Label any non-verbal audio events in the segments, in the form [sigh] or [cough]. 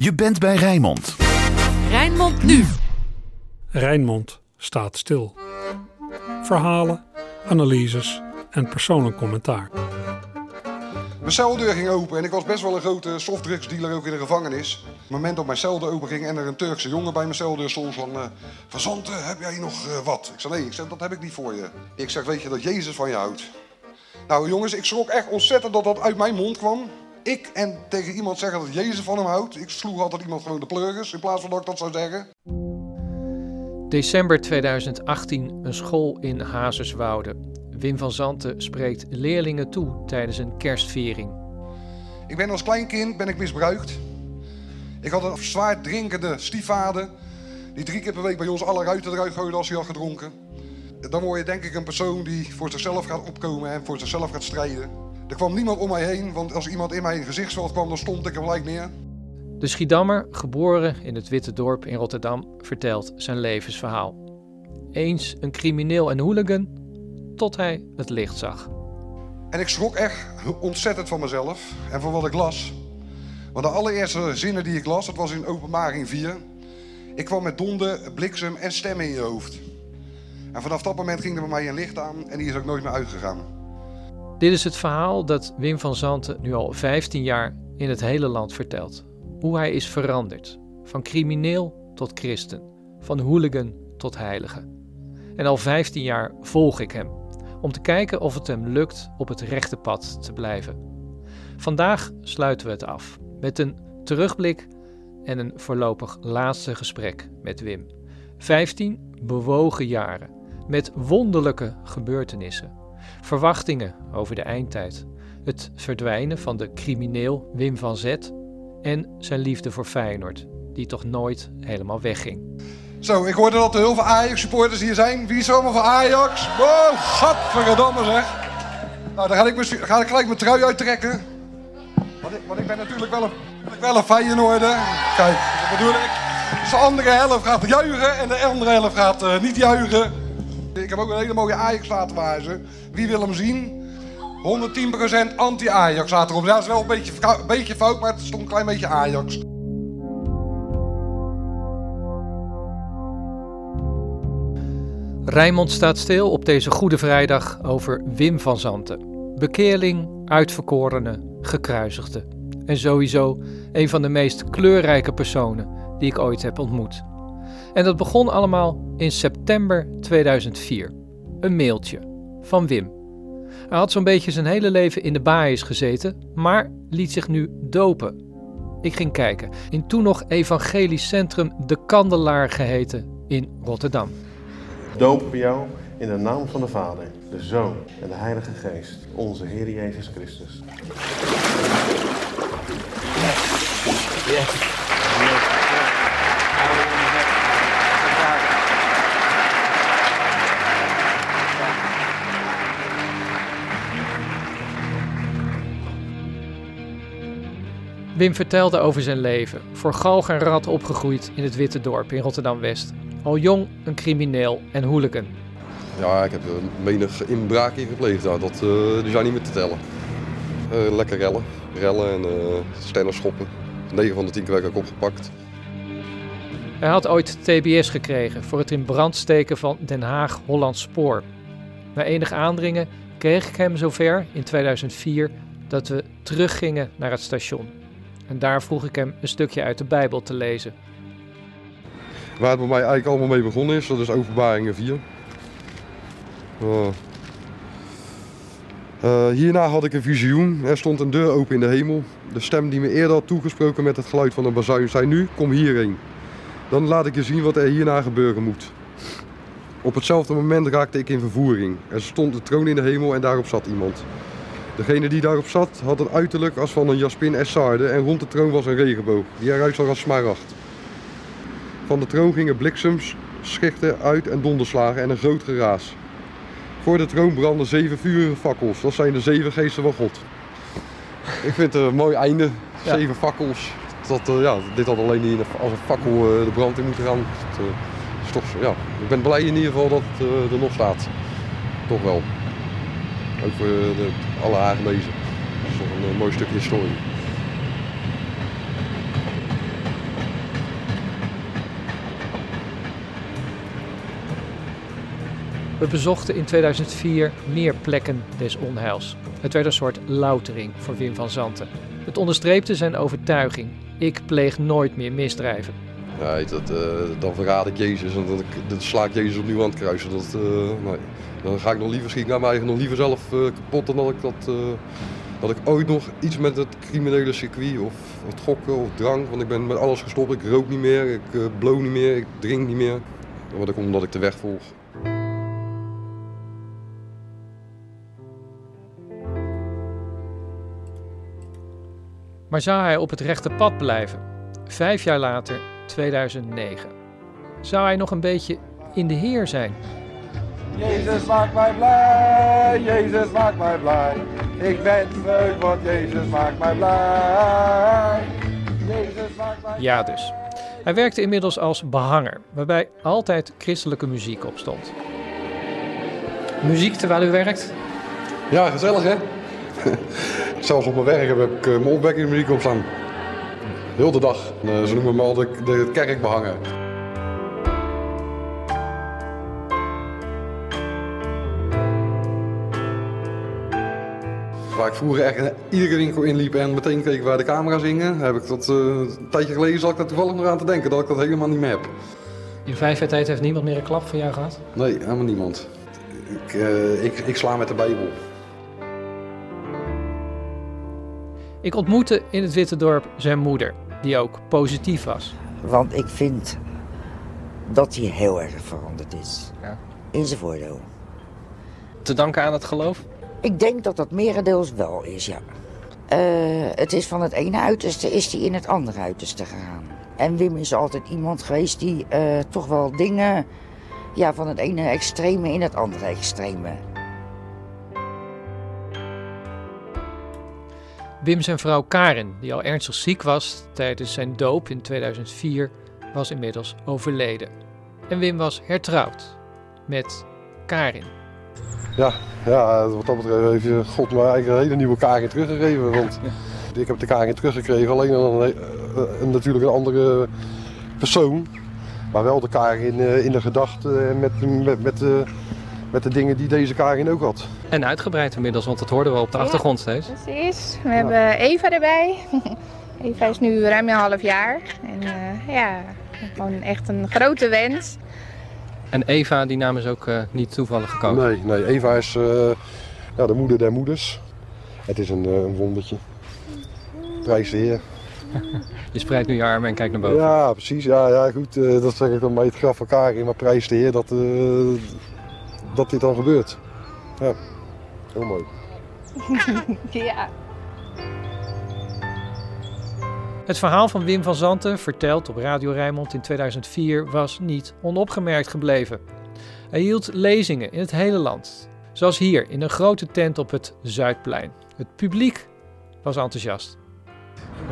Je bent bij Rijnmond. Rijnmond nu. Rijnmond staat stil. Verhalen, analyses en persoonlijk commentaar. Mijn celdeur ging open en ik was best wel een grote softdrugsdealer ook in de gevangenis. Op het moment dat mijn celdeur open ging en er een Turkse jongen bij mijn celdeur stond van... Uh, van Zanten, heb jij nog uh, wat? Ik zei nee, ik zeg, dat heb ik niet voor je. Ik zeg, weet je dat Jezus van je houdt? Nou jongens, ik schrok echt ontzettend dat dat uit mijn mond kwam. Ik en tegen iemand zeggen dat Jezus van hem houdt. Ik sloeg altijd iemand gewoon de pleuris in plaats van dat ik dat zou zeggen. December 2018, een school in Hazerswoude. Wim van Zanten spreekt leerlingen toe tijdens een kerstviering. Ik ben als klein kind ben ik misbruikt. Ik had een zwaar drinkende stiefvader. Die drie keer per week bij ons alle ruiten eruit gooide als hij had gedronken. Dan word je denk ik een persoon die voor zichzelf gaat opkomen en voor zichzelf gaat strijden. Er kwam niemand om mij heen, want als iemand in mijn gezichtsveld kwam, dan stond ik er gelijk neer. De Schiedammer, geboren in het Witte Dorp in Rotterdam, vertelt zijn levensverhaal. Eens een crimineel en hooligan, tot hij het licht zag. En ik schrok echt ontzettend van mezelf en van wat ik las. Want de allereerste zinnen die ik las, dat was in openbaring 4. Ik kwam met donder, bliksem en stemmen in je hoofd. En vanaf dat moment ging er bij mij een licht aan en die is ook nooit meer uitgegaan. Dit is het verhaal dat Wim van Zanten nu al 15 jaar in het hele land vertelt. Hoe hij is veranderd. Van crimineel tot christen. Van hooligan tot heilige. En al 15 jaar volg ik hem. Om te kijken of het hem lukt op het rechte pad te blijven. Vandaag sluiten we het af met een terugblik en een voorlopig laatste gesprek met Wim. 15 bewogen jaren met wonderlijke gebeurtenissen. Verwachtingen over de eindtijd. Het verdwijnen van de crimineel Wim van Zet en zijn liefde voor Feyenoord, die toch nooit helemaal wegging. Zo, ik hoorde dat er heel veel Ajax-supporters hier zijn. Wie is er allemaal van Ajax? Wow, gadverdamme zeg. Nou, dan ga ik, ga ik gelijk mijn trui uittrekken. Want ik, want ik ben natuurlijk wel een, wel een Feyenoorder. Kijk, dat bedoel ik. Dus de andere helft gaat juichen en de andere helft gaat uh, niet juichen. Ik heb ook een hele mooie Ajax-tatoeage. Wie wil hem zien? 110% anti-Ajax staat erop. Dat is wel een beetje, een beetje fout, maar het stond een klein beetje Ajax. Rijmond staat stil op deze Goede Vrijdag over Wim van Zanten. Bekeerling, uitverkorene, gekruisigde. En sowieso een van de meest kleurrijke personen die ik ooit heb ontmoet. En dat begon allemaal in september 2004. Een mailtje van Wim. Hij had zo'n beetje zijn hele leven in de baais gezeten, maar liet zich nu dopen. Ik ging kijken in toen nog evangelisch centrum De Kandelaar geheten in Rotterdam. Dopen we jou in de naam van de Vader, de Zoon en de Heilige Geest, onze Heer Jezus Christus. Yes. Wim vertelde over zijn leven, voor galg en rat opgegroeid in het Witte Dorp in Rotterdam-West. Al jong een crimineel en hooligan. Ja, ik heb menig inbraken gepleegd, daar. dat uh, die zijn niet meer te tellen. Uh, lekker rellen, rellen en uh, stellen schoppen. 9 van de 10 keer werd ik opgepakt. Hij had ooit TBS gekregen voor het in brand steken van Den Haag-Holland Spoor. Na enig aandringen kreeg ik hem zover in 2004 dat we teruggingen naar het station. En daar vroeg ik hem een stukje uit de Bijbel te lezen. Waar het bij mij eigenlijk allemaal mee begonnen is, dat is Openbaringen 4. Uh, uh, hierna had ik een visioen. Er stond een deur open in de hemel. De stem die me eerder had toegesproken met het geluid van een bazuin zei nu, kom hierheen. Dan laat ik je zien wat er hierna gebeuren moet. Op hetzelfde moment raakte ik in vervoering. Er stond een troon in de hemel en daarop zat iemand. Degene die daarop zat had een uiterlijk als van een jaspin essarde en rond de troon was een regenboog, die eruit zag als smaragd. Van de troon gingen bliksems, schichten uit en donderslagen en een groot geraas. Voor de troon brandden zeven vurige fakkels, dat zijn de zeven geesten van God. Ik vind het een mooi einde, zeven fakkels. Dat, uh, ja, dit had alleen niet als een fakkel uh, de brand in moeten gaan. Dat, uh, is toch, ja. Ik ben blij in ieder geval dat het er nog staat. Toch wel. Ook voor de, alle aangelezen. Dat is toch een eh, mooi stukje historie. We bezochten in 2004 meer plekken des onheils. Het werd een soort loutering voor Wim van Zanten. Het onderstreepte zijn overtuiging: ik pleeg nooit meer misdrijven. Nee, dat, eh, dan verraad ik Jezus en dat, ik- dat sla ik Jezus opnieuw aan het kruisen. Dat, eh. Dan ga ik nog liever, schiet ik naar mij nog liever zelf eh, kapot dan dat ik, dat, dat ik ooit nog iets met het criminele circuit of het gokken of drank. Want ik ben met alles gestopt. Ik rook niet meer, ik blow niet meer, ik drink niet meer. Maar dat komt omdat ik de weg volg. Maar zou hij op het rechte pad blijven? Vijf jaar later, 2009. Zou hij nog een beetje in de heer zijn? Jezus maakt mij blij, Jezus maakt mij blij. Ik ben verheugd, want Jezus maakt mij blij. Jezus maakt mij Ja dus. Hij werkte inmiddels als behanger, waarbij altijd christelijke muziek op stond. Muziek terwijl u werkt? Ja, gezellig hè? [laughs] Zelfs op mijn werk heb ik eh, mijn opwekkingsmuziek op staan. Heel de dag. Eh, Ze noemen me al de, de kerkbehanger. Waar ik vroeger echt in iedere winkel inliep en meteen keek waar de camera's hingen, heb ik dat eh, een tijdje geleden zat ik daar toevallig nog aan te denken dat ik dat helemaal niet meer heb. In vijf jaar tijd heeft niemand meer een klap voor jou gehad? Nee, helemaal niemand. Ik, eh, ik, ik sla met de Bijbel. Ik ontmoette in het Witte Dorp zijn moeder, die ook positief was. Want ik vind dat hij heel erg veranderd is. Ja. In zijn voordeel. Te danken aan het geloof? Ik denk dat dat merendeels wel is, ja. Eh, het is van het ene uiterste is hij in het andere uiterste gegaan. En Wim is altijd iemand geweest die eh, toch wel dingen ja, van het ene extreme in het andere extreme. Wim zijn vrouw Karen, die al ernstig ziek was tijdens zijn doop in 2004, was inmiddels overleden. En Wim was hertrouwd met Karin. Ja, ja, wat dat betreft heeft je God mij eigenlijk een hele nieuwe Karin teruggegeven. Want ik heb de Karin teruggekregen, alleen dan een, eh, een- natuurlijk een andere persoon. Maar wel de Karin eh, in de gedachte en met, met, met, de, met de dingen die deze Karin ook had. En uitgebreid inmiddels, want dat hoorden we op de Ja. achtergrond steeds. Precies. We hebben Eva erbij. [laughs] Eva is nu ruim een half jaar. En eh, ja, gewoon echt een grote wens. En Eva, die naam is ook eh, niet toevallig gekomen. Nee, nee, Eva is eh, ja, de moeder der moeders. Het is een, eh, een wondertje. Prijs de Heer. [laughs] Je spreidt nu je armen en kijkt naar boven. Ja, precies. Ja, ja goed. eh, dat zeg ik dan bij het graf van Karin. Maar prijs de Heer dat, eh, dat dit dan gebeurt. Ja, heel mooi. [laughs] Ja. Het verhaal van Wim van Zanten, verteld op Radio Rijnmond in 2004, was niet onopgemerkt gebleven. Hij hield lezingen in het hele land. Zoals hier in een grote tent op het Zuidplein. Het publiek was enthousiast.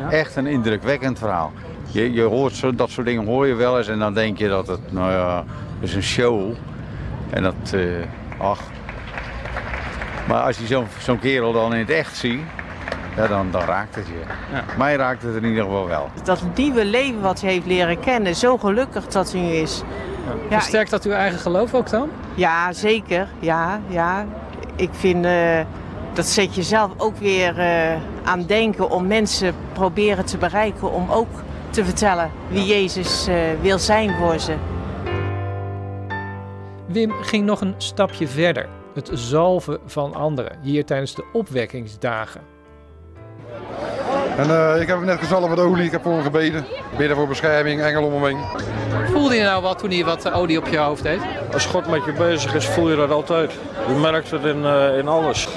Echt een indrukwekkend verhaal. Je, je hoort zo, dat soort dingen hoor je wel eens en dan denk je dat het, nou ja, is een show. En dat, eh, ach. Maar als je zo'n zo'n kerel dan in het echt ziet, ja, dan, dan raakt het je. Mij raakt het in ieder geval wel. Dat nieuwe leven wat ze heeft leren kennen, zo gelukkig dat ze nu is. Ja, Versterkt dat uw eigen geloof ook dan? ja zeker. Ja, ja. Ik vind eh, dat zet jezelf ook weer eh, aan denken om mensen proberen te bereiken om ook te vertellen wie Jezus eh, wil zijn voor ze. Wim ging nog een stapje verder. Het zalven van anderen, hier tijdens de opwekkingsdagen. En eh, ik heb hem net gezalfd met olie. Ik heb voor hem gebeden. Bidden voor bescherming, engel om hem heen. Voelde je nou wat toen hij wat eh, olie op je hoofd deed? Als God met je bezig is, voel je dat altijd. Je merkt het in, eh, in alles.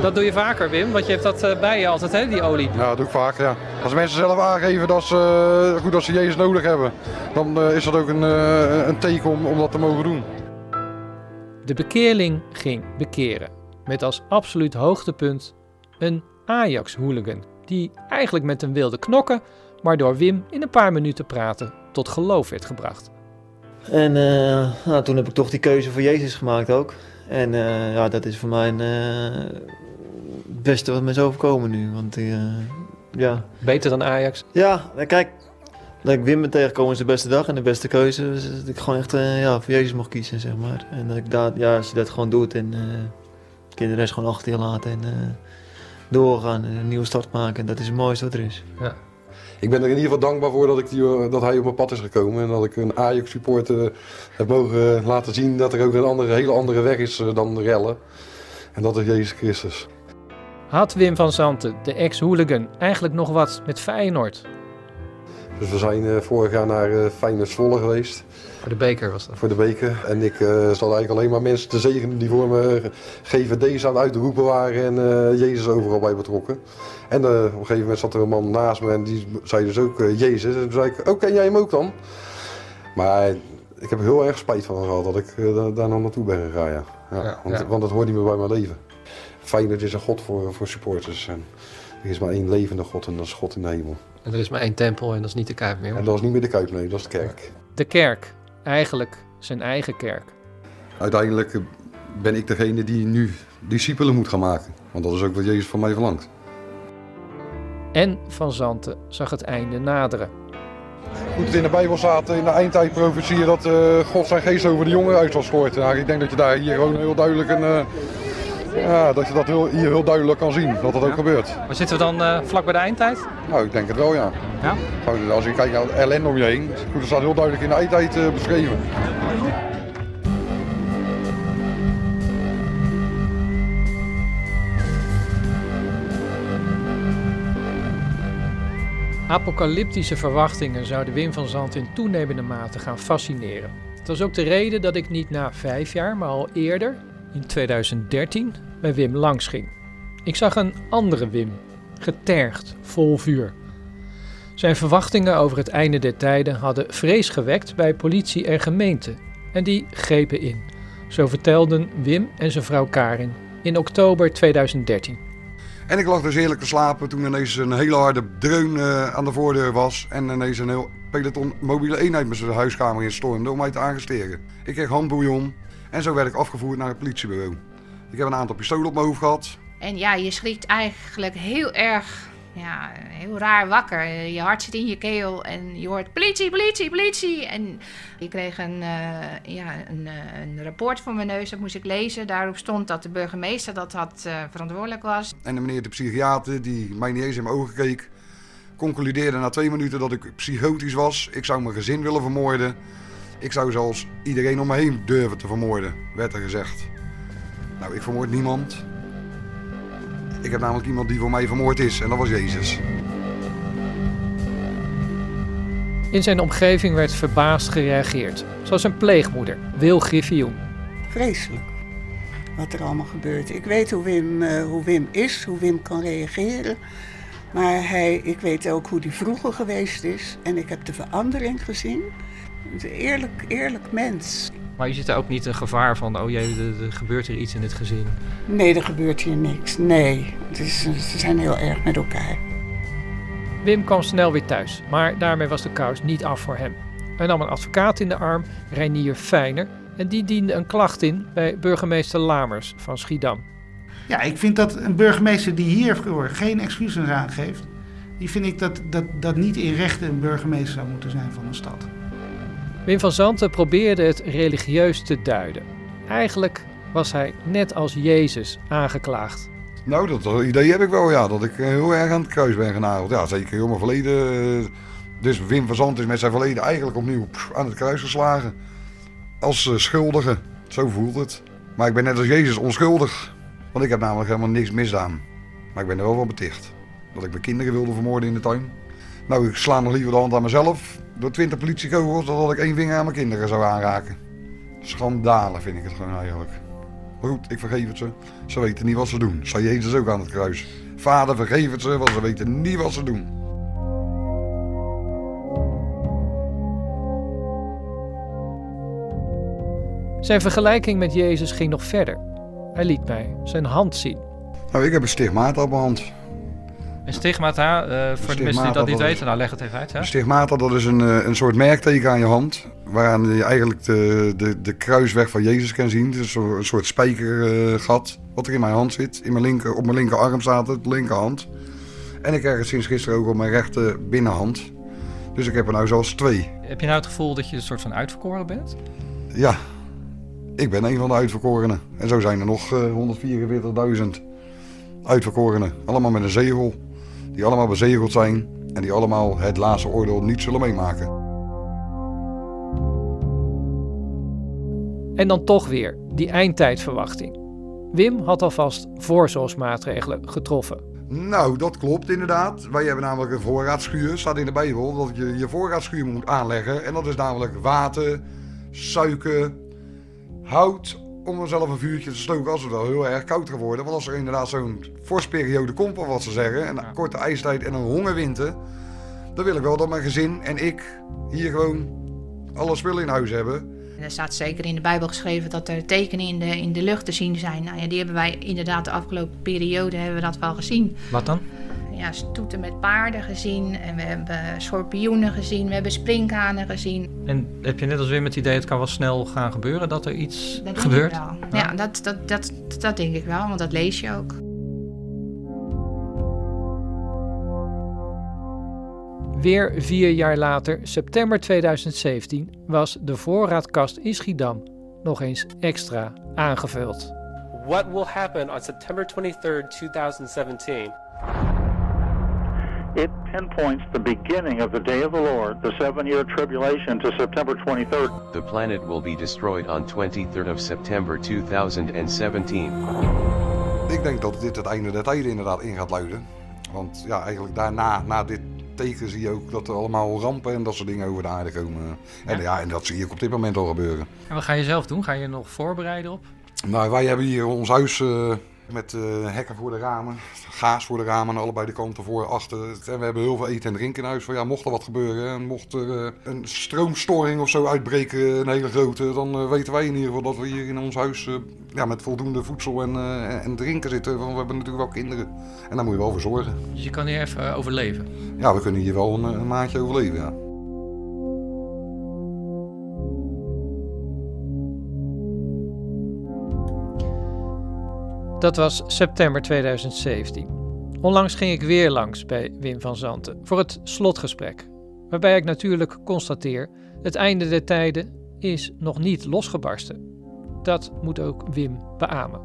Dat doe je vaker, Wim, want je hebt dat bij je altijd, hè, die olie. Ja, dat doe ik vaak, ja. Als mensen zelf aangeven dat ze, eh, goed, dat ze Jezus nodig hebben, dan is dat ook een, eh, een teken om, om dat te mogen doen. De bekeerling ging bekeren. Met als absoluut hoogtepunt een Ajax-hooligan. Die eigenlijk met een wilde knokken, maar door Wim in een paar minuten praten tot geloof werd gebracht. En eh, nou, toen heb ik toch die keuze voor Jezus gemaakt ook. En eh, ja, dat is voor mij een, eh, het beste wat me is overkomen nu. Want ja. Beter dan Ajax? Ja, kijk, dat ik Wim ben tegengekomen is de beste dag en de beste keuze. Dus dat ik gewoon echt eh, ja, voor Jezus mocht kiezen, zeg maar. En dat ik daar, ja, als je dat gewoon doet en uh, kinderen rest gewoon achter je laten en uh, doorgaan en een nieuwe start maken. Dat is het mooiste wat er is. Ja. Ik ben er in ieder geval dankbaar voor dat, ik die, dat hij op mijn pad is gekomen. En dat ik een Ajax supporter heb mogen laten zien dat er ook een andere, hele andere weg is dan de rellen. En dat is Jezus Christus. Had Wim van Zanten, de ex-hooligan, eigenlijk nog wat met Feyenoord? Dus we zijn uh, vorig jaar naar uh, Feyenoord Zwolle geweest. Voor de beker was dat? Voor de beker. En ik uh, zal eigenlijk alleen maar mensen te zegenen die voor me GVD's aan het uitroepen waren en Jezus overal bij betrokken. En op een gegeven moment zat er een man naast me en die zei dus ook Jezus. En toen zei ik, oh ken jij hem ook dan? Maar ik heb er heel erg spijt van gehad dat ik daar nog naartoe ben gegaan. Ja. Ja, ja, want, want dat hoort niet meer bij mijn leven. Feyenoord is een God voor, voor supporters. En er is maar één levende God en dat is God in de hemel. En er is maar één tempel en dat is niet de Kuip meer. En dat is niet meer de Kuip, nee, dat is de kerk. De kerk, eigenlijk zijn eigen kerk. Uiteindelijk ben ik degene die nu discipelen moet gaan maken. Want dat is ook wat Jezus van mij verlangt. En Van Zanten zag het einde naderen. Goed, het in de Bijbel staat in de eindtijd profetieën dat uh, God zijn geest over de jongen uit zal storten. Nou, ik denk dat je daar hier gewoon heel duidelijk een, uh, ja, dat je dat heel, hier heel duidelijk kan zien, dat dat ook gebeurt. Maar zitten we dan uh, vlak bij de eindtijd? Nou, ik denk het wel, ja. ja? Als je kijkt naar de ellende om je heen, goed, dat staat heel duidelijk in de eindtijd beschreven. Apocalyptische verwachtingen zouden Wim van Zandt in toenemende mate gaan fascineren. Het was ook de reden dat ik niet na vijf jaar, maar al eerder, in 2013, bij Wim langs ging. Ik zag een andere Wim, getergd, vol vuur. Zijn verwachtingen over het einde der tijden hadden vrees gewekt bij politie en gemeente, en die grepen in. Zo vertelden Wim en zijn vrouw Karin in oktober 2013. En ik lag dus eerlijk te slapen toen ineens een hele harde dreun uh, aan de voordeur was. En ineens een heel peloton mobiele eenheid met zijn huiskamer instormde om mij te arresteren. Ik kreeg handbouillon en zo werd ik afgevoerd naar het politiebureau. Ik heb een aantal pistolen op mijn hoofd gehad. En ja, je schrikt eigenlijk heel erg ja, heel raar wakker. Je hart zit in je keel en je hoort politie, politie, politie. En ik kreeg een, uh, ja, een, uh, een, rapport voor mijn neus, dat moest ik lezen. Daarop stond dat de burgemeester dat had uh, verantwoordelijk was. En de meneer de psychiater, die mij niet eens in mijn ogen keek, concludeerde na twee minuten dat ik psychotisch was. Ik zou mijn gezin willen vermoorden. Ik zou zelfs iedereen om me heen durven te vermoorden, werd er gezegd. Nou, ik vermoord niemand. Ik heb namelijk iemand die voor mij vermoord is en dat was Jezus. In zijn omgeving werd verbaasd gereageerd, zoals zijn pleegmoeder, Wil Griffioen. Vreselijk wat er allemaal gebeurt. Ik weet hoe Wim, uh, hoe Wim is, hoe Wim kan reageren. Maar hij, ik weet ook hoe hij vroeger geweest is. En ik heb de verandering gezien. Een eerlijk, eerlijk mens. Maar je ziet er ook niet een gevaar van, oh jee, er, er gebeurt er iets in het gezin. Nee, er gebeurt hier niks. Nee, het is, ze zijn heel erg met elkaar. Wim kwam snel weer thuis, maar daarmee was de kous niet af voor hem. Hij nam een advocaat in de arm, Reinier Feiner, en die diende een klacht in bij burgemeester Lamers van Schiedam. Ja, ik vind dat een burgemeester die hiervoor geen excuses aangeeft, die vind ik dat, dat, dat niet in rechten een burgemeester zou moeten zijn van een stad. Wim van Zanten probeerde het religieus te duiden. Eigenlijk was hij net als Jezus aangeklaagd. Nou, dat idee heb ik wel, ja. Dat ik eh, heel erg aan het kruis ben genageld. Ja, zeker heel mijn verleden. Eh, dus Wim van Zanten is met zijn verleden eigenlijk opnieuw aan het kruis geslagen. Als uh, schuldige. Zo voelt het. Maar ik ben net als Jezus onschuldig. Want ik heb namelijk helemaal niks misdaan. Maar ik ben er wel van beticht. Dat ik mijn kinderen wilde vermoorden in de tuin. Nou, ik sla nog liever de hand aan mezelf door 20 politiekogels dat ik één vinger aan mijn kinderen zou aanraken. Schandalen vind ik het gewoon eigenlijk. Maar goed, ik vergeef het ze. Ze weten niet wat ze doen. Zei Jezus ook aan het kruis. Vader, vergeef het ze, want ze weten niet wat ze doen. Zijn vergelijking met Jezus ging nog verder. Hij liet mij zijn hand zien. Nou, ik heb een stigmata op mijn hand. Een stigmata, uh, voor de mensen die dat niet weten, nou leg het even uit. Hè? Stigmata, dat is een, een soort merkteken aan je hand. Waaraan je eigenlijk de, de, de kruisweg van Jezus kan zien. Dus een soort spijkergat wat er in mijn hand zit. In mijn linker, op mijn linkerarm staat het, linkerhand. En ik krijg het sinds gisteren ook op mijn rechter binnenhand. Dus ik heb er nou zelfs twee. Heb je nou het gevoel dat je een soort van uitverkoren bent? Ja, ik ben een van de uitverkorenen. En zo zijn er nog eh, 144.000 uitverkorenen. Allemaal met een zegel. Die allemaal bezegeld zijn. En die allemaal het laatste oordeel niet zullen meemaken. En dan toch weer die eindtijdverwachting. Wim had alvast voorzorgsmaatregelen getroffen. Nou, dat klopt inderdaad. Wij hebben namelijk een voorraadschuur. staat in de Bijbel dat je je voorraadschuur moet aanleggen. En dat is namelijk water, suiker, hout om er zelf een vuurtje te stoken als het wel heel erg koud gaat worden. Want als er inderdaad zo'n vorstperiode komt, of wat ze zeggen, en een korte ijstijd en een hongerwinter, dan wil ik wel dat mijn gezin en ik hier gewoon alle spullen in huis hebben. En er staat zeker in de Bijbel geschreven dat er tekenen in de, in de lucht te zien zijn. Nou ja, die hebben wij inderdaad de afgelopen periode hebben we dat wel gezien. Wat dan? Ja, stoeten met paarden gezien en we hebben schorpioenen gezien, we hebben sprinkhanen gezien. En heb je net als weer met het idee, het kan wel snel gaan gebeuren dat er iets Dat denk gebeurt? ik wel. Ja, dat, dat, dat, dat denk ik wel, want dat lees je ook. Weer vier jaar later, september 2017, was de voorraadkast in Schiedam nog eens extra aangevuld. What will happen on September 23rd, 2017? It pinpoints the beginning of the day of the Lord, the seven year tribulation, to September 23rd. The planet will be destroyed on 23rd of September 2017. Ik denk dat dit het einde der tijden inderdaad in gaat luiden. Want ja, eigenlijk daarna, na dit teken, zie je ook dat er allemaal rampen en dat soort dingen over de aarde komen. En ja, en dat zie ik op dit moment al gebeuren. En wat ga je zelf doen? Ga je nog voorbereiden op? Nou, wij hebben hier ons huis eh, met eh, hekken voor de ramen, gaas voor de ramen, aan allebei de kanten voor, achter. En we hebben heel veel eten en drinken in huis. Van, ja, mocht er wat gebeuren en mocht er eh, een stroomstoring of zo uitbreken, een hele grote, dan eh, weten wij in ieder geval dat we hier in ons huis ja, met voldoende voedsel en, en drinken zitten. Want we hebben natuurlijk wel kinderen en daar moet je wel voor zorgen. Dus je kan hier even overleven. Ja, we kunnen hier wel een, een maandje overleven, ja. Dat was september 2017. Onlangs ging ik weer langs bij Wim van Zanten voor het slotgesprek. Waarbij ik natuurlijk constateer: het einde der tijden is nog niet losgebarsten. Dat moet ook Wim beamen.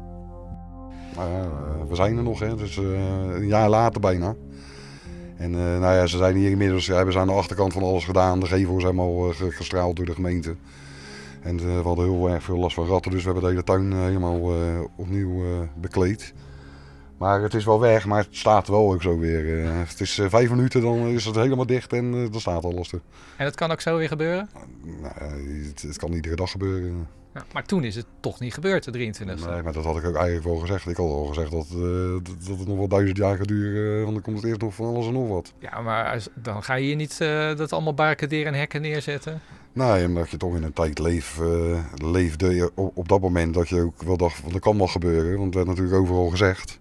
Ja, eh, we zijn er nog, hè. Dus eh, een jaar later bijna. En eh, nou ja, ze zijn hier inmiddels, hebben ze aan de achterkant van alles gedaan. De gevels zijn al ge- gestraald door de gemeente. En eh, we hadden heel erg veel last van ratten, dus we hebben de hele tuin eh, helemaal eh, opnieuw bekleed. Maar het is wel weg, maar het staat wel ook zo weer. het is vijf minuten, dan is het helemaal dicht en dan staat alles er. En dat kan ook zo weer gebeuren? Nou, het, het kan iedere dag gebeuren. Ja, maar toen is het toch niet gebeurd, de 23e. Nee, maar dat had ik ook eigenlijk wel gezegd. Ik had al gezegd dat, eh, dat, dat het nog wel duizend jaar gaat duren. eh, want dan komt het eerst nog van alles en nog wat. Ja, maar als- dan ga je hier niet eh, dat allemaal barricaderen en hekken neerzetten. Nee, omdat je toch in een tijd leef, leefde je op, op dat moment dat je ook wel dacht, dat kan wel gebeuren. Want het werd natuurlijk overal gezegd.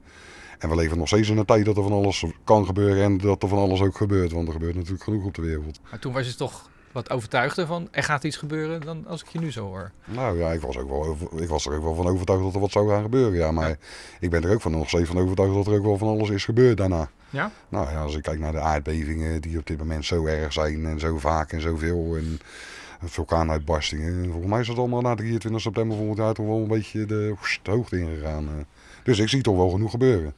En we leven nog steeds in een tijd dat er van alles kan gebeuren en dat er van alles ook gebeurt. Want er gebeurt natuurlijk genoeg op de wereld. Maar toen was je toch wat overtuigder van er gaat iets gebeuren dan als ik je nu zo hoor. Nou ja, ik was, ook wel, ik was er ook wel van overtuigd dat er wat zou gaan gebeuren. Ja, maar ik ben er ook van nog steeds van overtuigd dat er ook wel van alles is gebeurd daarna. Ja? Nou ja, als ik kijk naar de aardbevingen die op dit moment zo erg zijn en zo vaak en zoveel. En vulkaanuitbarstingen. Volgens mij is het allemaal na 23 september volgend jaar toch wel een beetje de, de hoogte ingegaan. eh. Dus ik zie toch wel genoeg gebeuren.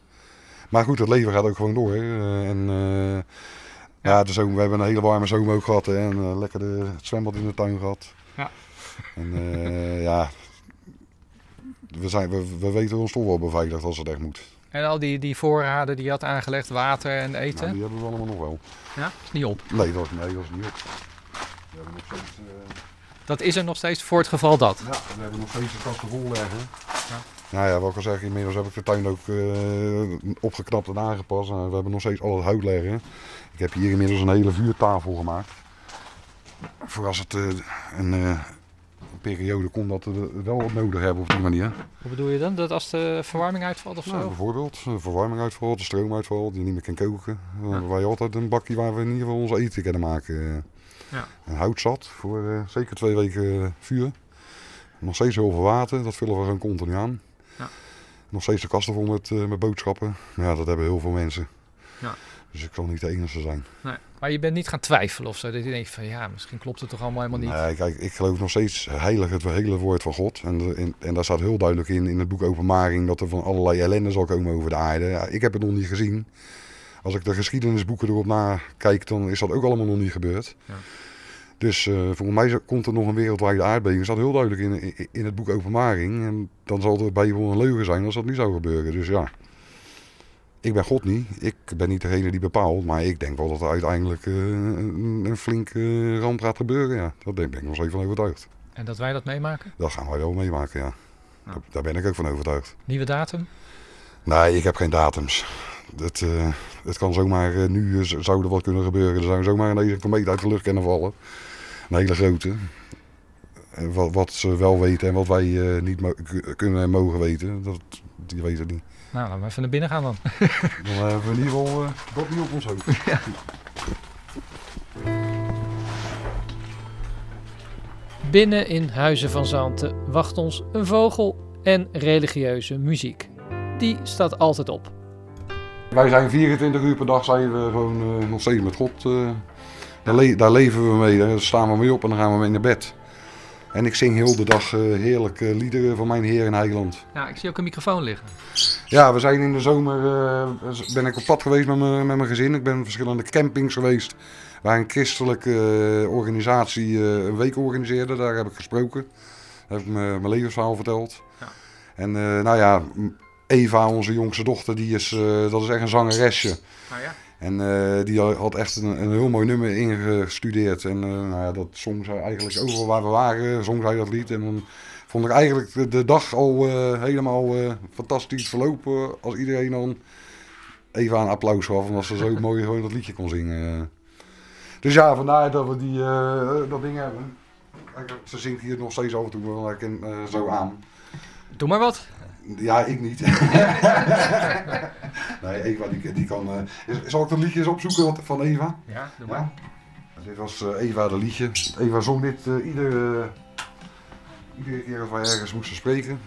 Maar goed, het leven gaat ook gewoon door. hè. Eh, En eh, ja, de zomer, we hebben een hele warme zomer ook gehad. Hè. En eh, lekker de, het zwembad in de tuin gehad. Ja. En eh, ja, we, zijn, we, we weten ons toch wel beveiligd als het echt moet. En al die, die voorraden die je had aangelegd, water en eten. Nou, die hebben we allemaal nog wel. Ja, is niet op. Nee, dat, nee, dat is niet op. We hebben nog steeds, eh, Dat is er nog steeds voor het geval dat. Ja, we hebben nog steeds de kasten vol leggen. Nou ja, wat ik al zeg, inmiddels heb ik de tuin ook opgeknapt en aangepast. En we hebben nog steeds al het hout leggen. Ik heb hier inmiddels een hele vuurtafel gemaakt. Voor als het eh, een eh, periode komt dat we wel wat nodig hebben op die manier. Hoe bedoel je dan? Dat als de verwarming uitvalt of zo? Nou, bijvoorbeeld, de verwarming uitvalt, de stroom uitvalt, die niet meer kan koken. Dan hebben wij altijd een bakje waar we in ieder geval ons eten kunnen maken. Ja. Een hout zat voor eh, zeker twee weken eh, vuur. Nog steeds heel veel water, dat vullen we gewoon continu aan. Ja. Nog steeds de kasten vol met, eh, met boodschappen. Ja, dat hebben heel veel mensen. Ja. Dus ik zal niet de enige zijn. Nee. Maar je bent niet gaan twijfelen of zo. Dat je denkt van ja, misschien klopt het toch allemaal helemaal niet. Nee, kijk, ik geloof nog steeds heilig het hele woord van God. En, de- en, en daar staat heel duidelijk in, in het boek Openbaring, dat er van allerlei ellende zal komen over de aarde. Ja, ik heb het nog niet gezien. Als ik de geschiedenisboeken erop nakijk, dan is dat ook allemaal nog niet gebeurd. Ja. Dus eh volgens mij komt er nog een wereldwijde aardbeving. Dat staat heel duidelijk in, in, in het boek Openbaring. En dan zal er bij gewoon een leugen zijn als dat niet zou gebeuren. Dus ja, ik ben God niet. Ik ben niet degene die bepaalt. Maar ik denk wel dat er uiteindelijk eh, een, een flinke ramp gaat gebeuren. Ja. Dat ben ik nog steeds van overtuigd. En dat wij dat meemaken? Dat gaan wij wel meemaken, ja. Daar, daar ben ik ook van overtuigd. Nieuwe datum? Nee, ik heb geen datums. Het, eh, het kan zomaar, eh, nu zou er wat kunnen gebeuren. Er zou zomaar een hele komeet uit de lucht kunnen vallen. Een hele grote. Wat, wat ze wel weten en wat wij niet kunnen en mogen weten, dat, die weten het niet. Nou, laten we even naar binnen gaan dan. [laughs] Dan hebben we in ieder geval eh, dat niet op ons hoofd. [laughs] Binnen in Huizen van Zanten wacht ons een vogel en religieuze muziek. Die staat altijd op. Wij zijn 24 uur per dag zijn we gewoon eh, nog steeds met God. eh, daar, le- daar leven we mee, daar staan we mee op en dan gaan we mee naar bed. En ik zing heel de dag eh, heerlijke liederen van mijn Heer en Heiland. Ja, ik zie ook een microfoon liggen. Ja, we zijn in de zomer eh, ben ik op pad geweest met mijn, met mijn gezin. Ik ben op verschillende campings geweest waar een christelijke eh, organisatie eh, een week organiseerde. Daar heb ik gesproken. Daar heb ik mijn mijn levensverhaal verteld. En eh, nou ja, Eva, onze jongste dochter, die is, dat is echt een zangeresje. Nou ja. En die had echt een, een heel mooi nummer ingestudeerd. En nou ja, dat zong zij eigenlijk overal waar we waren, zong zij dat lied. En dan vond ik eigenlijk de, de dag al eh, helemaal eh, fantastisch verlopen. Als iedereen dan even een applaus gaf. Omdat ze zo [laughs] mooi gewoon dat liedje kon zingen. Dus ja, vandaar dat we die, eh, dat ding hebben. Ze zingt hier nog steeds af en toe wel eh, zo aan. Doe maar wat. Ja, ik niet. [laughs] nee, Eva die, die kan... zal ik de liedjes opzoeken wat- van Eva? Ja, doe maar. Dit was Eva de liedje. Eva zong dit iedere, iedere keer als wij ergens moesten spreken.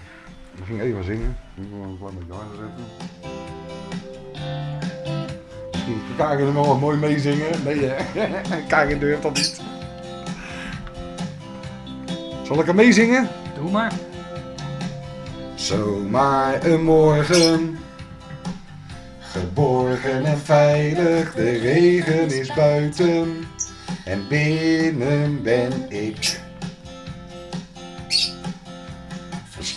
Dan ging Eva zingen. Ik moet wel een klein beetje harder zetten. Misschien kan Karin er wel mooi meezingen. Nee hè? [laughs] Karin durft dat niet. Zal ik hem meezingen? Doe maar. Zomaar een morgen, geborgen en veilig, de regen is buiten en binnen ben ik.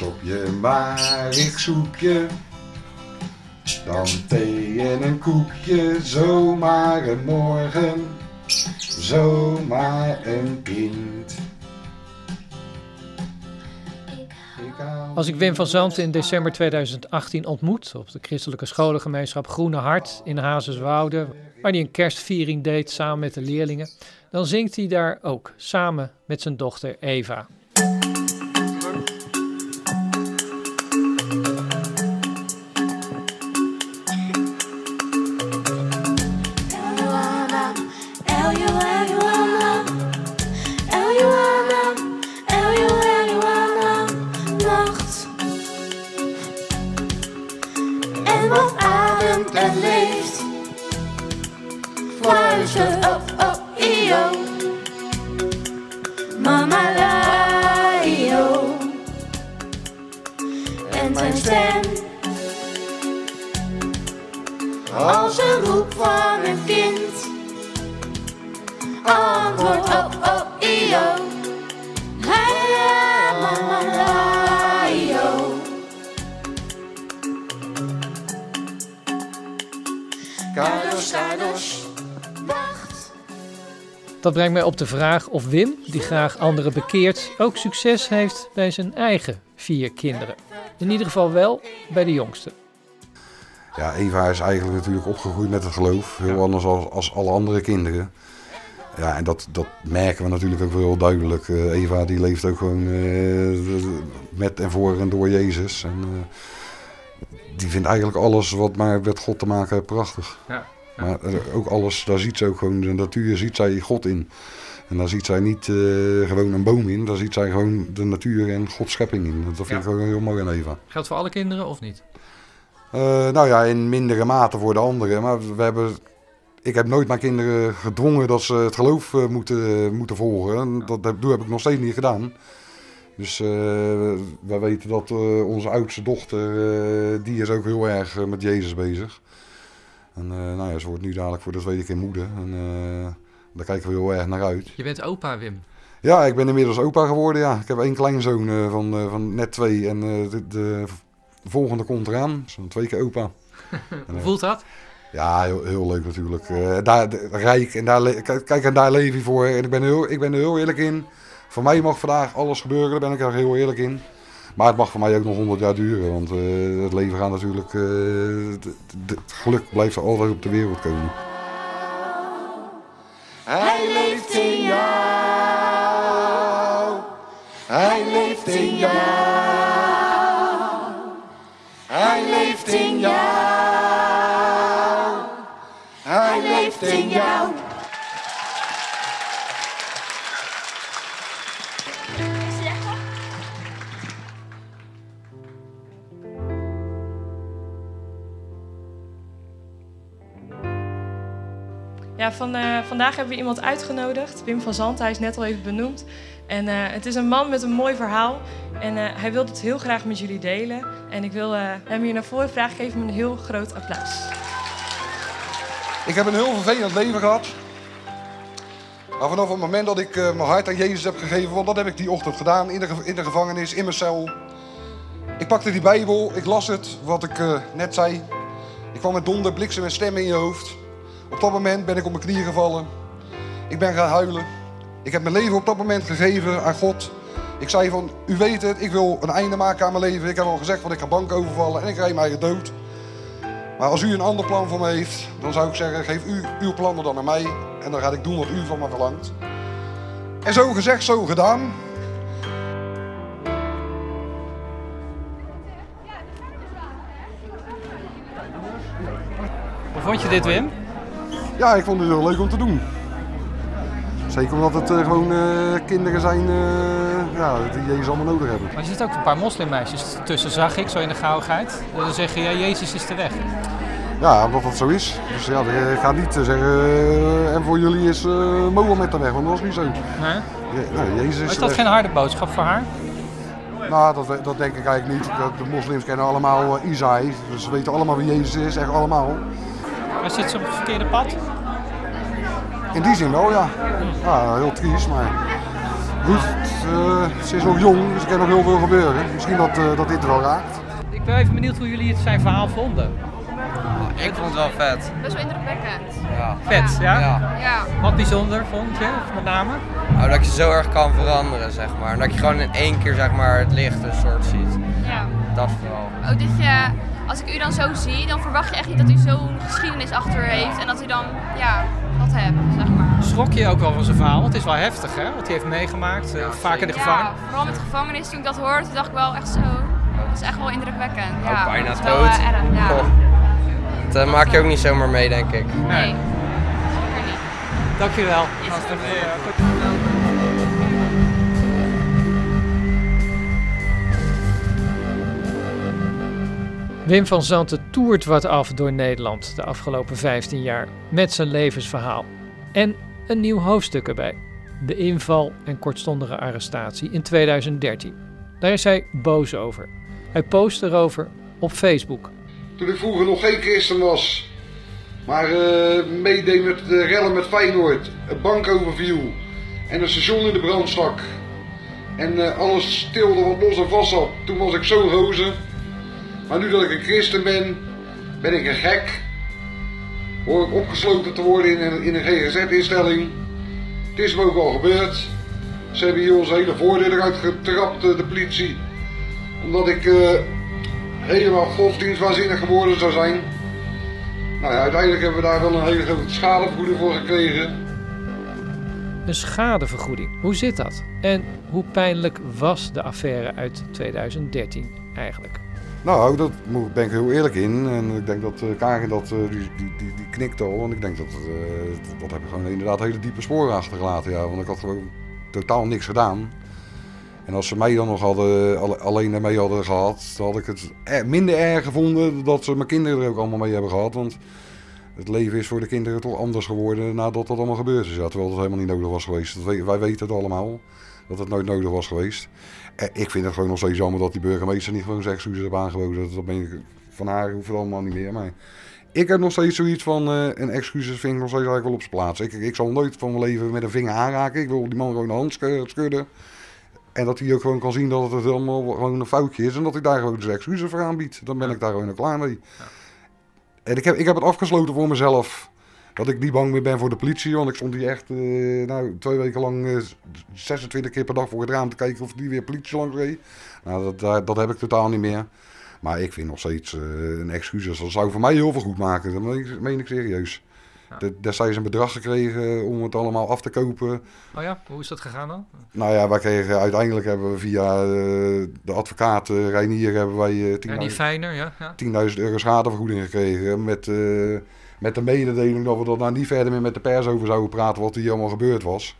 Verstop je maar, ik zoek je, dan thee en een koekje, zomaar een morgen, zomaar een kind. Als ik Wim van Zanten in december 2018 ontmoet op de christelijke scholengemeenschap Groene Hart in Hazeswoude, waar hij een kerstviering deed samen met de leerlingen, dan zingt hij daar ook samen met zijn dochter Eva. Dat brengt mij op de vraag of Wim, die graag anderen bekeert, ook succes heeft bij zijn eigen vier kinderen. In ieder geval wel bij de jongste. Ja, Eva is eigenlijk natuurlijk opgegroeid met het geloof. Heel anders als, als alle andere kinderen. Ja, en dat, dat merken we natuurlijk ook wel heel duidelijk. Eh, Eva die leeft ook gewoon eh, met en voor en door Jezus. En, eh, die vindt eigenlijk alles wat maar met God te maken heeft prachtig. Ja, Maar ook alles, daar ziet ze ook gewoon, de natuur ziet zij God in. En daar ziet zij niet eh, gewoon een boom in, daar ziet zij gewoon de natuur en Gods schepping in. Dat vind Ja. ik gewoon heel mooi aan Eva. Geldt voor alle kinderen of niet? Eh, nou ja, in mindere mate voor de anderen. Maar we hebben ik heb nooit mijn kinderen gedwongen dat ze het geloof eh, moeten, moeten volgen. En Dat, dat heb ik nog steeds niet gedaan. Dus wij weten dat onze oudste dochter, die is ook heel erg met Jezus bezig. En eh, nou ja, ze wordt nu dadelijk voor de tweede keer moeder. En eh, daar kijken we heel erg naar uit. Je bent opa, Wim. Ja, ik ben inmiddels opa geworden, ja. Ik heb één kleinzoon eh, van, van net twee en de, de volgende komt eraan. Zo'n twee keer opa. [laughs] Hoe voelt dat? Ja, heel, heel leuk natuurlijk. Daar, de- rijk en daar, kijk, en daar leef je voor. En ik ben, heel, ik ben er heel eerlijk in. Voor mij mag vandaag alles gebeuren, daar ben ik er heel eerlijk in. Maar het mag voor mij ook nog 100 jaar duren, want eh, het leven gaat natuurlijk... d- het geluk blijft altijd op de wereld komen. Hij leeft in jou. Hij leeft in jou. Hij leeft in jou. Hij leeft in jou. Ja, van, eh, vandaag hebben we iemand uitgenodigd, Wim van Zandt. Hij is net al even benoemd. En eh, het is een man met een mooi verhaal. En eh, hij wil het heel graag met jullie delen. En ik wil hem hier naar voren vragen. Geef hem een heel groot applaus. Ik heb een heel vervelend leven gehad. Maar vanaf het moment dat ik mijn hart aan Jezus heb gegeven, want dat heb ik die ochtend gedaan in de, in de gevangenis, in mijn cel. Ik pakte die Bijbel, ik las het, wat ik net zei. Ik kwam met donder, bliksem en stem in je hoofd. Op dat moment ben ik op mijn knieën gevallen. Ik ben gaan huilen. Ik heb mijn leven op dat moment gegeven aan God. Ik zei van, u weet het, ik wil een einde maken aan mijn leven. Ik heb al gezegd, van ik ga bank overvallen en ik rijd mij dood. Maar als u een ander plan voor me heeft, dan zou ik zeggen, geef u uw plannen dan aan mij. En dan ga ik doen wat u van me verlangt. En zo gezegd, zo gedaan. Hoe vond je dit, Wim? Ja, ik vond het heel leuk om te doen. Zeker omdat het eh, gewoon eh, kinderen zijn eh, ja, die Jezus allemaal nodig hebben. Maar er zitten ook een paar moslimmeisjes tussen, zag ik, zo in de gauwigheid. Dan zeg je, ja, Jezus is de weg. Ja, omdat dat zo is. Dus ja, ik ga niet zeggen, en voor jullie is Mohammed de weg, want dat is niet zo. Nee? Jezus Maar is dat weg. geen harde boodschap voor haar? Nou, dat, dat denk ik eigenlijk niet. De moslims kennen allemaal Isaï, dus ze weten allemaal wie Jezus is, echt allemaal. Maar zit ze op het verkeerde pad? In die zin wel, ja. Ja, heel triest, maar goed, eh, ze is nog jong, dus er kan nog heel veel gebeuren. Misschien dat, eh, dat dit er wel raakt. Ik ben even benieuwd hoe jullie het zijn verhaal vonden. Ik vond het wel vet. Best wel indrukwekkend. Ja. Vet, ja? Ja. Wat bijzonder vond je, met name? Nou, dat je zo erg kan veranderen, zeg maar. En dat je gewoon in één keer, zeg maar, het licht een soort ziet. Ja. Dat vooral. Ook dat je, als ik u dan zo zie, dan verwacht je echt niet dat u zo'n geschiedenis achter u heeft. En dat u dan, ja, dat hebt, zeg maar. Schrok je ook wel van zijn verhaal? Want het is wel heftig, hè? Wat hij heeft meegemaakt, eh, vaak in de Ja, gevangenis. vooral met de gevangenis, toen ik dat hoorde, dacht ik wel echt zo. Dat is echt wel indrukwekkend. Ja, Ook bijna is wel, dood. eh, erg, ja. Goh. Dat eh, maak je ook niet zomaar mee, denk ik. Nee. Dankjewel. Wim van Zanten toert wat af door Nederland de afgelopen 15 jaar met zijn levensverhaal. En een nieuw hoofdstuk erbij. De inval en kortstondige arrestatie in 2013. Daar is hij boos over. Hij post erover op Facebook. Toen ik vroeger nog geen christen was, maar eh, meedeed met de rellen met Feyenoord, een bank overviel en een station in de brand stak. En eh, alles stilde wat los en vast zat. Toen was ik zo'n roze. Maar nu dat ik een christen ben, ben ik een gek. Hoor ik opgesloten te worden in een, in een GGZ-instelling. Het is me ook al gebeurd. Ze hebben hier onze hele voordeur eruit getrapt, eh, de politie. Omdat ik eh, helemaal godsdienstwaanzinnig geworden zou zijn. Nou ja, uiteindelijk hebben we daar wel een hele grote schadevergoeding voor gekregen. Een schadevergoeding. Hoe zit dat? En hoe pijnlijk was de affaire uit 2013 eigenlijk? Nou, dat ben ik heel eerlijk in. En ik denk dat uh, Karin dat, eh, die, die, die, knikt al. Want ik denk dat, eh, dat heb ik gewoon inderdaad hele diepe sporen achtergelaten. Ja. Want ik had gewoon totaal niks gedaan. En als ze mij dan nog hadden, alle- alleen daarmee hadden gehad, dan had ik het er- minder erg gevonden dat ze mijn kinderen er ook allemaal mee hebben gehad. Want het leven is voor de kinderen toch anders geworden nadat dat allemaal gebeurd is. Ja, terwijl het helemaal niet nodig was geweest. Dat wij weten het allemaal, dat het nooit nodig was geweest. En ik vind het gewoon nog steeds jammer dat die burgemeester niet gewoon zijn excuses heeft aangeboden. Dat ben ik, van haar hoeft het allemaal niet meer. Maar ik heb nog steeds zoiets van, eh, een excuses vind ik nog steeds eigenlijk wel op zijn plaats. Ik, ik zal nooit van mijn leven met een vinger aanraken. Ik wil die man gewoon de hand sch- schudden. En dat hij ook gewoon kan zien dat het helemaal gewoon een foutje is. En dat hij daar gewoon zijn excuses voor aanbiedt. Dan ben ik daar gewoon klaar mee. En ik heb, ik heb het afgesloten voor mezelf. Dat ik niet bang meer ben voor de politie. Want ik stond hier echt eh, nou, twee weken lang eh, 26 keer per dag voor het raam te kijken of die weer politie langs reed. Nou, dat, dat, dat heb ik totaal niet meer. Maar ik vind nog steeds eh, een excuses. Dat zou voor mij heel veel goed maken. Dat meen ik, meen ik serieus. De- Destijds een bedrag gekregen om het allemaal af te kopen. Oh ja, hoe is dat gegaan dan? Nou ja, wij kregen uiteindelijk hebben we via eh, de advocaat eh, Reinier hebben wij eh, 10.000 Ja, die fijner, ja. ja. 10.000 euro schadevergoeding gekregen. Met, eh, met de mededeling dat we er nou niet verder meer met de pers over zouden praten wat hier allemaal gebeurd was.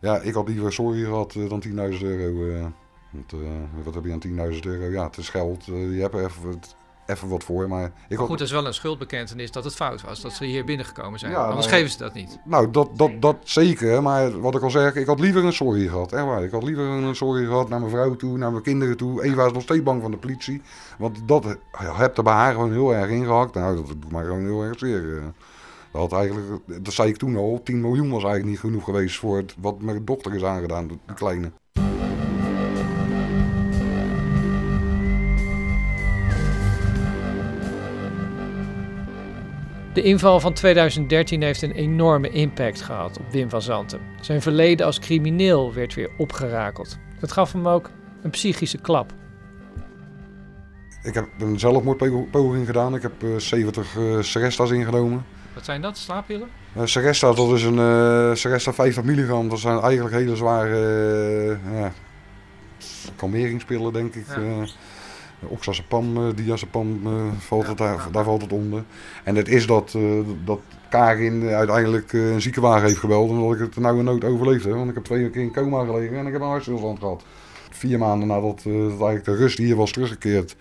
Ja, ik had liever sorry gehad eh, dan 10.000 euro. eh. want, eh, wat heb je aan 10.000 euro? Ja, het is geld. je hebt even, wat- even wat voor. Maar ik Maar goed, is wel een schuldbekentenis dat het fout was. Dat ze hier binnengekomen zijn. Ja, Anders nou, geven ze dat niet. Nou, dat, dat, dat zeker. Maar wat ik al zeg, ik had liever een sorry gehad. Echt waar. Ik had liever een sorry gehad naar mijn vrouw toe, naar mijn kinderen toe. Eva is nog steeds bang van de politie. Want dat heb er bij haar gewoon heel erg ingehakt. Nou, dat doet mij gewoon heel erg zeer. eh. Dat, had eigenlijk, dat zei ik toen al, 10 miljoen was eigenlijk niet genoeg geweest voor het, wat mijn dochter is aangedaan, die kleine. De inval van 2013 heeft een enorme impact gehad op Wim van Zanten. Zijn verleden als crimineel werd weer opgerakeld. Dat gaf hem ook een psychische klap. Ik heb een zelfmoordpoging gedaan. Ik heb eh, 70 eh Serestas ingenomen. Wat zijn dat? Slaappillen? Uh, Seresta, dat is een uh, Seresta 50 milligram. Dat zijn eigenlijk hele zware uh, ja, kalmeringspillen, denk ik. Ja. Oxazepam, uh, diazepam, uh, valt het daar, daar valt het onder. En het is dat, uh, dat Karin uiteindelijk een ziekenwagen heeft gebeld omdat ik het nou een nood overleefde. Want ik heb twee keer in coma gelegen en ik heb een hartstilstand gehad. Vier maanden nadat dat eigenlijk de rust hier was teruggekeerd,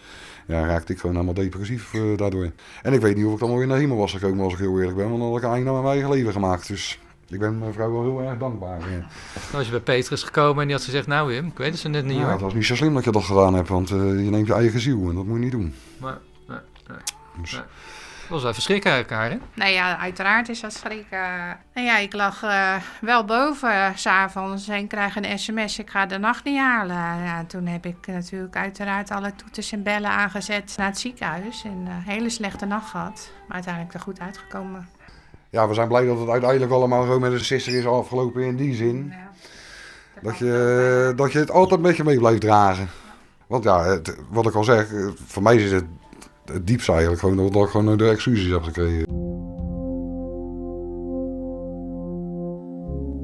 ja, raakte ik gewoon helemaal depressief daardoor. En ik weet niet of ik dan weer naar hemel was gekomen als ik heel eerlijk ben, want dan had ik eigenlijk naar mijn eigen leven gemaakt. Dus ik ben mijn vrouw wel heel erg dankbaar. Ja. Dan was je bij Petrus gekomen en die had gezegd, nou Wim, ik weet het zo net niet ja, hoor. het was niet zo slim dat je dat gedaan hebt, want uh, je neemt je eigen ziel en dat moet je niet doen. Maar, nee, nee, Dus- nee. Dat was wel verschrikken uit elkaar, hè? Nou ja, uiteraard is dat schrikken. Nou ja, ik lag uh, wel boven uh, s'avonds en kreeg een sms, ik ga de nacht niet halen. Ja, toen heb ik natuurlijk uiteraard alle toeters en bellen aangezet naar het ziekenhuis. En een hele slechte nacht gehad, maar uiteindelijk er goed uitgekomen. Ja, we zijn blij dat het uiteindelijk allemaal zo met een sister is afgelopen in die zin. Ja, dat, je, dat je het altijd met je mee blijft dragen. Want ja, het, wat ik al zeg, voor mij is het het diepste eigenlijk gewoon dat ik gewoon de excuses heb gekregen.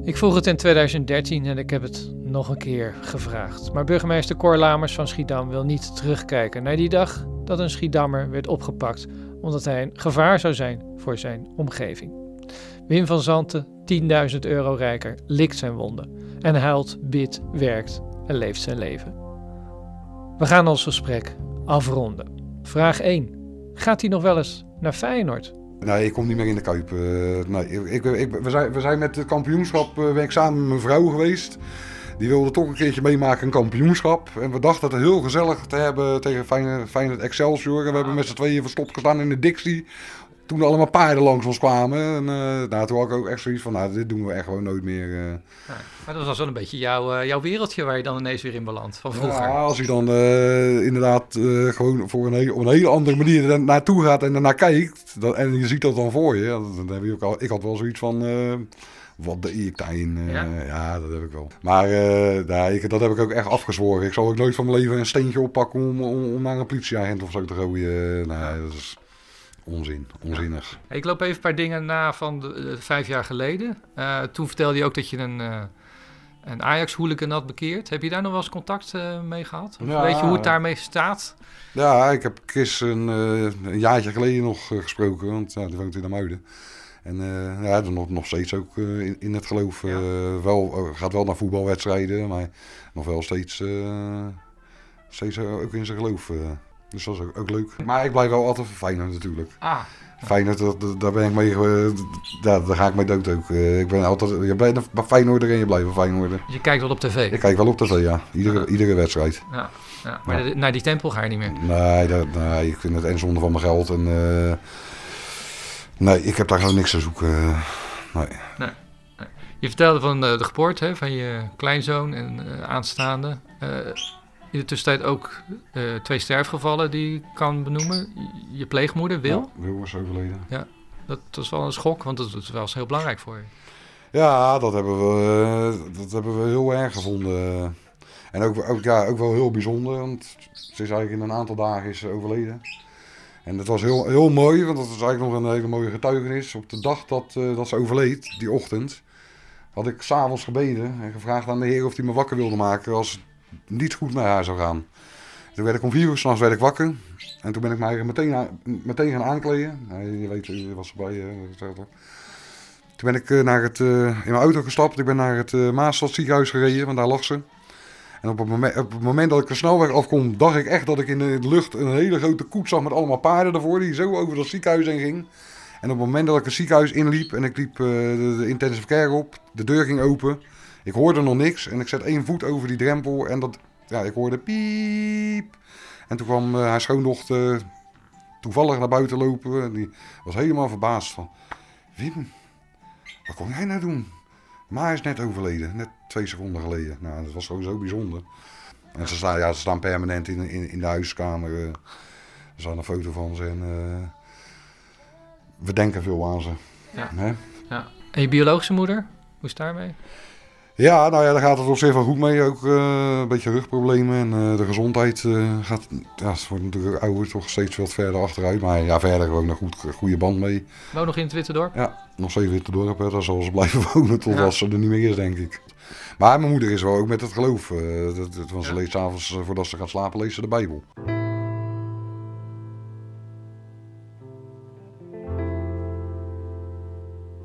Ik vroeg het in 2013 en ik heb het nog een keer gevraagd. Maar burgemeester Cor Lamers van Schiedam wil niet terugkijken naar die dag dat een Schiedammer werd opgepakt omdat hij een gevaar zou zijn voor zijn omgeving. Wim van Zanten, 10.000 euro rijker, likt zijn wonden en huilt, bidt, werkt en leeft zijn leven. We gaan ons gesprek afronden. Vraag 1. Gaat hij nog wel eens naar Feyenoord? Nee, ik kom niet meer in de Kuip. Uh, nee, ik, ik, we, zijn, we zijn met het kampioenschap uh, ik samen met mijn vrouw geweest. Die wilde toch een keertje meemaken een kampioenschap. En we dachten het heel gezellig te hebben tegen Feyenoord, Feyenoord Excelsior. En we hebben met z'n tweeën verstopt gestaan in de Dixie. Toen er allemaal paarden langs ons kwamen. En uh, nou, toen had ik ook echt zoiets van, nou, dit doen we echt gewoon nooit meer. uh. Ja, maar dat was wel een beetje jouw, uh, jouw wereldje waar je dan ineens weer in belandt van vroeger. Ja, als je dan inderdaad gewoon voor een, hele, op een hele andere manier er naartoe gaat en ernaar kijkt. Dat, en je ziet dat dan voor je. Dan, dan heb je ook al, ik had wel zoiets van... Wat de ik daarin. Uh, ja? ja? dat heb ik wel. Maar uh, ik, dat heb ik ook echt afgezworen. Ik zal ook nooit van mijn leven een steentje oppakken om, om, om naar een politieagent of zo te gooien. Nee, dat is onzin. Onzinnig. Ja. Ik loop even een paar dingen na van de, vijf jaar geleden. Uh, toen vertelde je ook dat je een, een Ajax-hooligan had bekeerd. Heb je daar nog wel eens contact mee gehad? Ja, weet je hoe het daarmee staat? Ja, ik heb Chris een, een jaartje geleden nog gesproken. Want ja, die woont in de Muiden. En uh, ja, nog, nog steeds ook uh, in, in, het geloof. Uh, wel, gaat wel naar voetbalwedstrijden, maar nog wel steeds, steeds ook in zijn geloof. Dus dat is ook, ook leuk. Maar ik blijf wel altijd voor Feyenoord natuurlijk. Ah. Feyenoord, dat- dat- daar ben ik mee, daar, daar ga ik mee dood ook. Eh, Ik ben altijd, je bent een Feyenoorder en je blijft een Feyenoorder. Je kijkt wel op tv. Ik kijk wel op tv, ja. Iedere, iedere wedstrijd. Ja, ja. maar Ja. naar die tempel ga je niet meer. Nee, dat, nee, ik vind het en zonde van mijn geld. En, eh, nee, ik heb daar gewoon niks te zoeken. Nee. Nee. Je vertelde van eh, de geboorte hè, van je kleinzoon en aanstaande. In de tussentijd ook eh, twee sterfgevallen die ik kan benoemen. Je pleegmoeder, Wil. Ja, Wil is overleden. Ja, dat was wel een schok, want dat was heel belangrijk voor je. Ja, dat hebben we, eh, dat hebben we heel erg gevonden. En ook, ook, ja, ook wel heel bijzonder, want ze is eigenlijk in een aantal dagen is overleden. En dat was heel, heel mooi, want dat was eigenlijk nog een hele mooie getuigenis. Op de dag dat, eh, dat ze overleed, die ochtend, had ik s'avonds gebeden en gevraagd aan de Heer of hij me wakker wilde maken als niet goed naar haar zou gaan. Toen werd ik om vier uur s'nachts werd ik wakker. En toen ben ik mij meteen, meteen gaan aankleden. Je weet, je was erbij. eh. Toen ben ik eh, naar het, eh, in mijn auto gestapt. Ik ben naar het uh, Maastad ziekenhuis gereden, want daar lag ze. En op het, moment, op het moment dat ik de snelweg afkom, dacht ik echt dat ik in de lucht een hele grote koets zag met allemaal paarden ervoor, die zo over dat ziekenhuis heen ging. En op het moment dat ik het ziekenhuis inliep en ik liep eh, de intensive care op, de deur ging open. Ik hoorde nog niks en ik zet één voet over die drempel en dat, ja, ik hoorde piep. En toen kwam eh, haar schoondochter toevallig naar buiten lopen. En die was helemaal verbaasd van, Wim, wat kon jij nou doen? Ma is net overleden, net twee seconden geleden. Nou, dat was gewoon zo bijzonder. En ze staan, ja, ze staan permanent in, in, in de huiskamer. eh. er staat een foto van ze en eh, we denken veel aan ze. Ja. Hè? Ja. En je biologische moeder, hoe is het daarmee? Ja, nou ja, daar gaat het op zich wel goed mee. Ook eh, een beetje rugproblemen en eh, de gezondheid eh, gaat... Ja, het wordt natuurlijk ouder toch steeds wat verder achteruit. Maar ja, verder gewoon een goed, goede band mee. Woon nog in het Witte Dorp? Ja, nog steeds weer te dorp. hè. Daar zal ze blijven [laughs] wonen totdat Ja. ze er niet meer is, denk ik. Maar mijn moeder is wel ook met het geloof. dat, dat, want ze leest s'avonds, voordat ze gaat slapen, leest ze de Bijbel.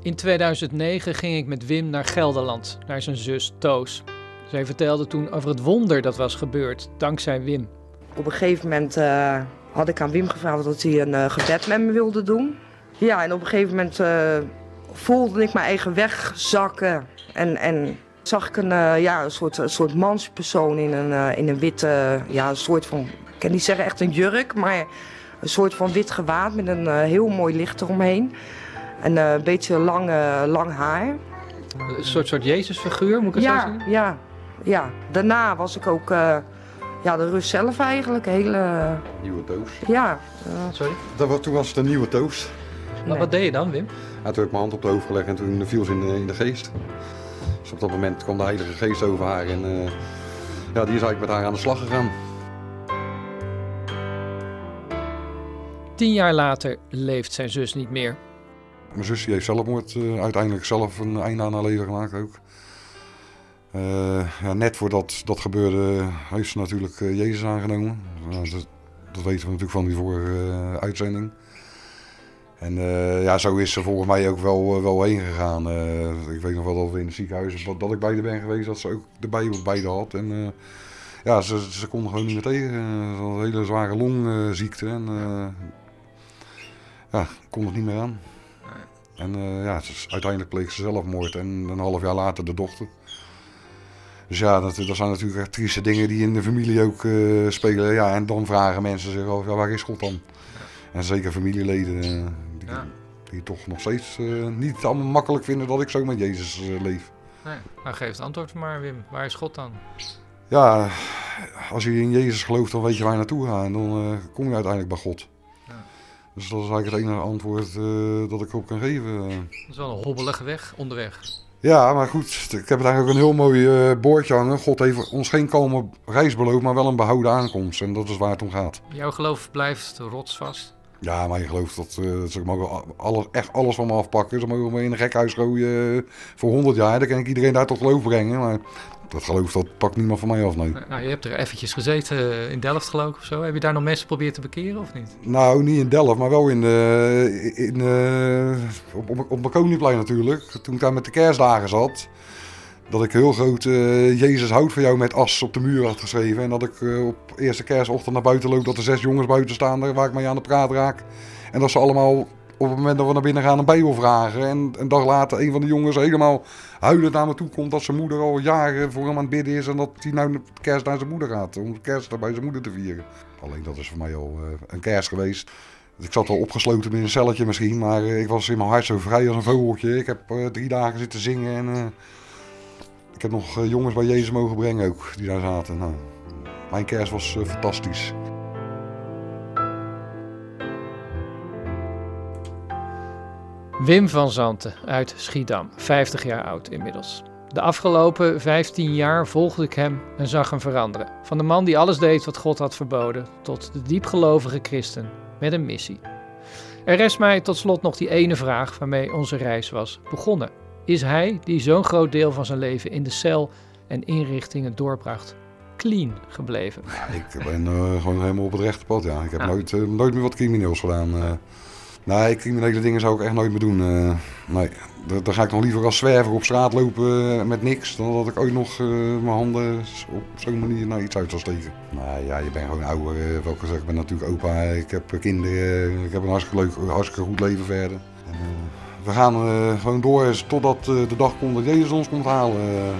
In 2009 ging ik met Wim naar Gelderland, naar zijn zus Toos. Zij vertelde toen over het wonder dat was gebeurd, dankzij Wim. Op een gegeven moment eh, had ik aan Wim gevraagd dat hij een eh, gebed met me wilde doen. Ja, en op een gegeven moment eh, voelde ik mijn eigen wegzakken. En, en zag ik een, ja, een, soort, een soort manspersoon in een, in een witte, ja, een soort van, ik kan niet zeggen echt een jurk, maar een soort van wit gewaad met een heel mooi licht eromheen. En eh, een beetje lang, eh, lang haar. Een soort, soort Jezusfiguur, moet ik het zo zeggen? ja, ja. Daarna was ik ook eh, ja, de rust zelf eigenlijk. Hele, Nieuwe Toos. ja. eh, Sorry? Dat, was- toen was het een nieuwe Toos. Maar wat deed je dan, Wim? Ja, toen heb ik mijn hand op de hoofd gelegd en toen viel ze in de, in de geest. Dus op dat moment kwam de Heilige Geest over haar en eh, ja, die is eigenlijk met haar aan de slag gegaan. Tien jaar later leeft zijn zus niet meer. Mijn zus die heeft zelfmoord eh, uiteindelijk zelf een einde aan haar leven gemaakt ook. Eh, ja, net voordat dat gebeurde heeft ze natuurlijk eh, Jezus aangenomen. Dat, dat weten we natuurlijk van die vorige eh, uitzending. En eh, ja, zo is ze volgens mij ook wel, eh, wel heen gegaan. Eh, ik weet nog wel dat we in het ziekenhuis, dat, dat ik bij haar ben geweest, dat ze ook de Bijbel bij had. En eh, ja, ze, ze kon gewoon niet meer tegen. Eh, Ze had een hele zware longziekte en eh, ja, kon er niet meer aan. En eh, ja, is, uiteindelijk pleegde ze zelfmoord en een half jaar later de dochter. Dus ja, dat, dat zijn natuurlijk echt trieste dingen die in de familie ook eh, spelen. Ja, en dan vragen mensen zich af, ja, waar is God dan? En zeker familieleden eh, die, die toch nog steeds niet allemaal makkelijk vinden dat ik zo met Jezus leef. Nee. Nou, geef het antwoord maar, Wim. Waar is God dan? Ja, als je in Jezus gelooft, dan weet je waar je naartoe gaat en dan kom je uiteindelijk bij God. Dus dat is eigenlijk het enige antwoord eh, dat ik op kan geven. Dat is wel een hobbelige weg onderweg. Ja, maar goed, ik heb eigenlijk een heel mooi eh, boordje hangen. God heeft ons geen kalme reis beloofd, maar wel een behouden aankomst. En dat is waar het om gaat. Jouw geloof blijft rotsvast. Ja, maar je gelooft dat eh, ze mogen alles, echt alles van me afpakken. Ze mogen me in een gekhuis gooien voor 100 jaar. Dan kan ik iedereen daar tot geloof brengen. Maar dat geloof dat pakt niemand van mij af, nee. Nou, je hebt er eventjes gezeten eh, in Delft geloof ik of zo. Heb je daar nog mensen geprobeerd te bekeren of niet? Nou, niet in Delft, maar wel in, de, in, eh, op, op, op mijn Koningplein natuurlijk. Toen ik daar met de kerstdagen zat, Dat ik heel groot uh, Jezus houdt van jou met as op de muur had geschreven. En dat ik op eerste kerstochtend naar buiten loop. Dat er zes jongens buiten staan waar ik mee aan de praat raak. En dat ze allemaal op het moment dat we naar binnen gaan een bijbel vragen. En een dag later een van de jongens helemaal huilend naar me toe komt. Dat zijn moeder al jaren voor hem aan het bidden is. En dat hij nou kerst naar zijn moeder gaat. Om kerst bij zijn moeder te vieren. Alleen dat is voor mij al uh, een kerst geweest. Ik zat wel opgesloten in een celletje misschien, maar ik was in mijn hart zo vrij als een vogeltje. Ik heb uh, drie dagen zitten zingen en ik heb nog jongens bij Jezus mogen brengen ook, die daar zaten. Nou, mijn kerst was fantastisch. Wim van Zanten uit Schiedam, 50 jaar oud inmiddels. De afgelopen 15 jaar volgde ik hem en zag hem veranderen. Van de man die alles deed wat God had verboden, tot de diepgelovige christen met een missie. Er rest mij tot slot nog die ene vraag waarmee onze reis was begonnen. Is hij, die zo'n groot deel van zijn leven in de cel en inrichtingen doorbracht, clean gebleven? Ja, ik ben uh, gewoon helemaal op het rechte pad, ja. Ik heb ja. nooit, uh, nooit meer wat crimineels gedaan. Uh, nee, criminele dingen zou ik echt nooit meer doen. nee, dan ga ik nog liever als zwerver op straat lopen met niks... dan dat ik ooit nog mijn handen op zo'n manier naar iets uit zal steken. Nou ja, je bent gewoon ouder. Welke gezegd, ik ben natuurlijk opa, ik heb kinderen, ik heb een hartstikke, leuk, hartstikke goed leven verder. We gaan uh, gewoon door totdat uh, de dag komt dat Jezus ons komt halen.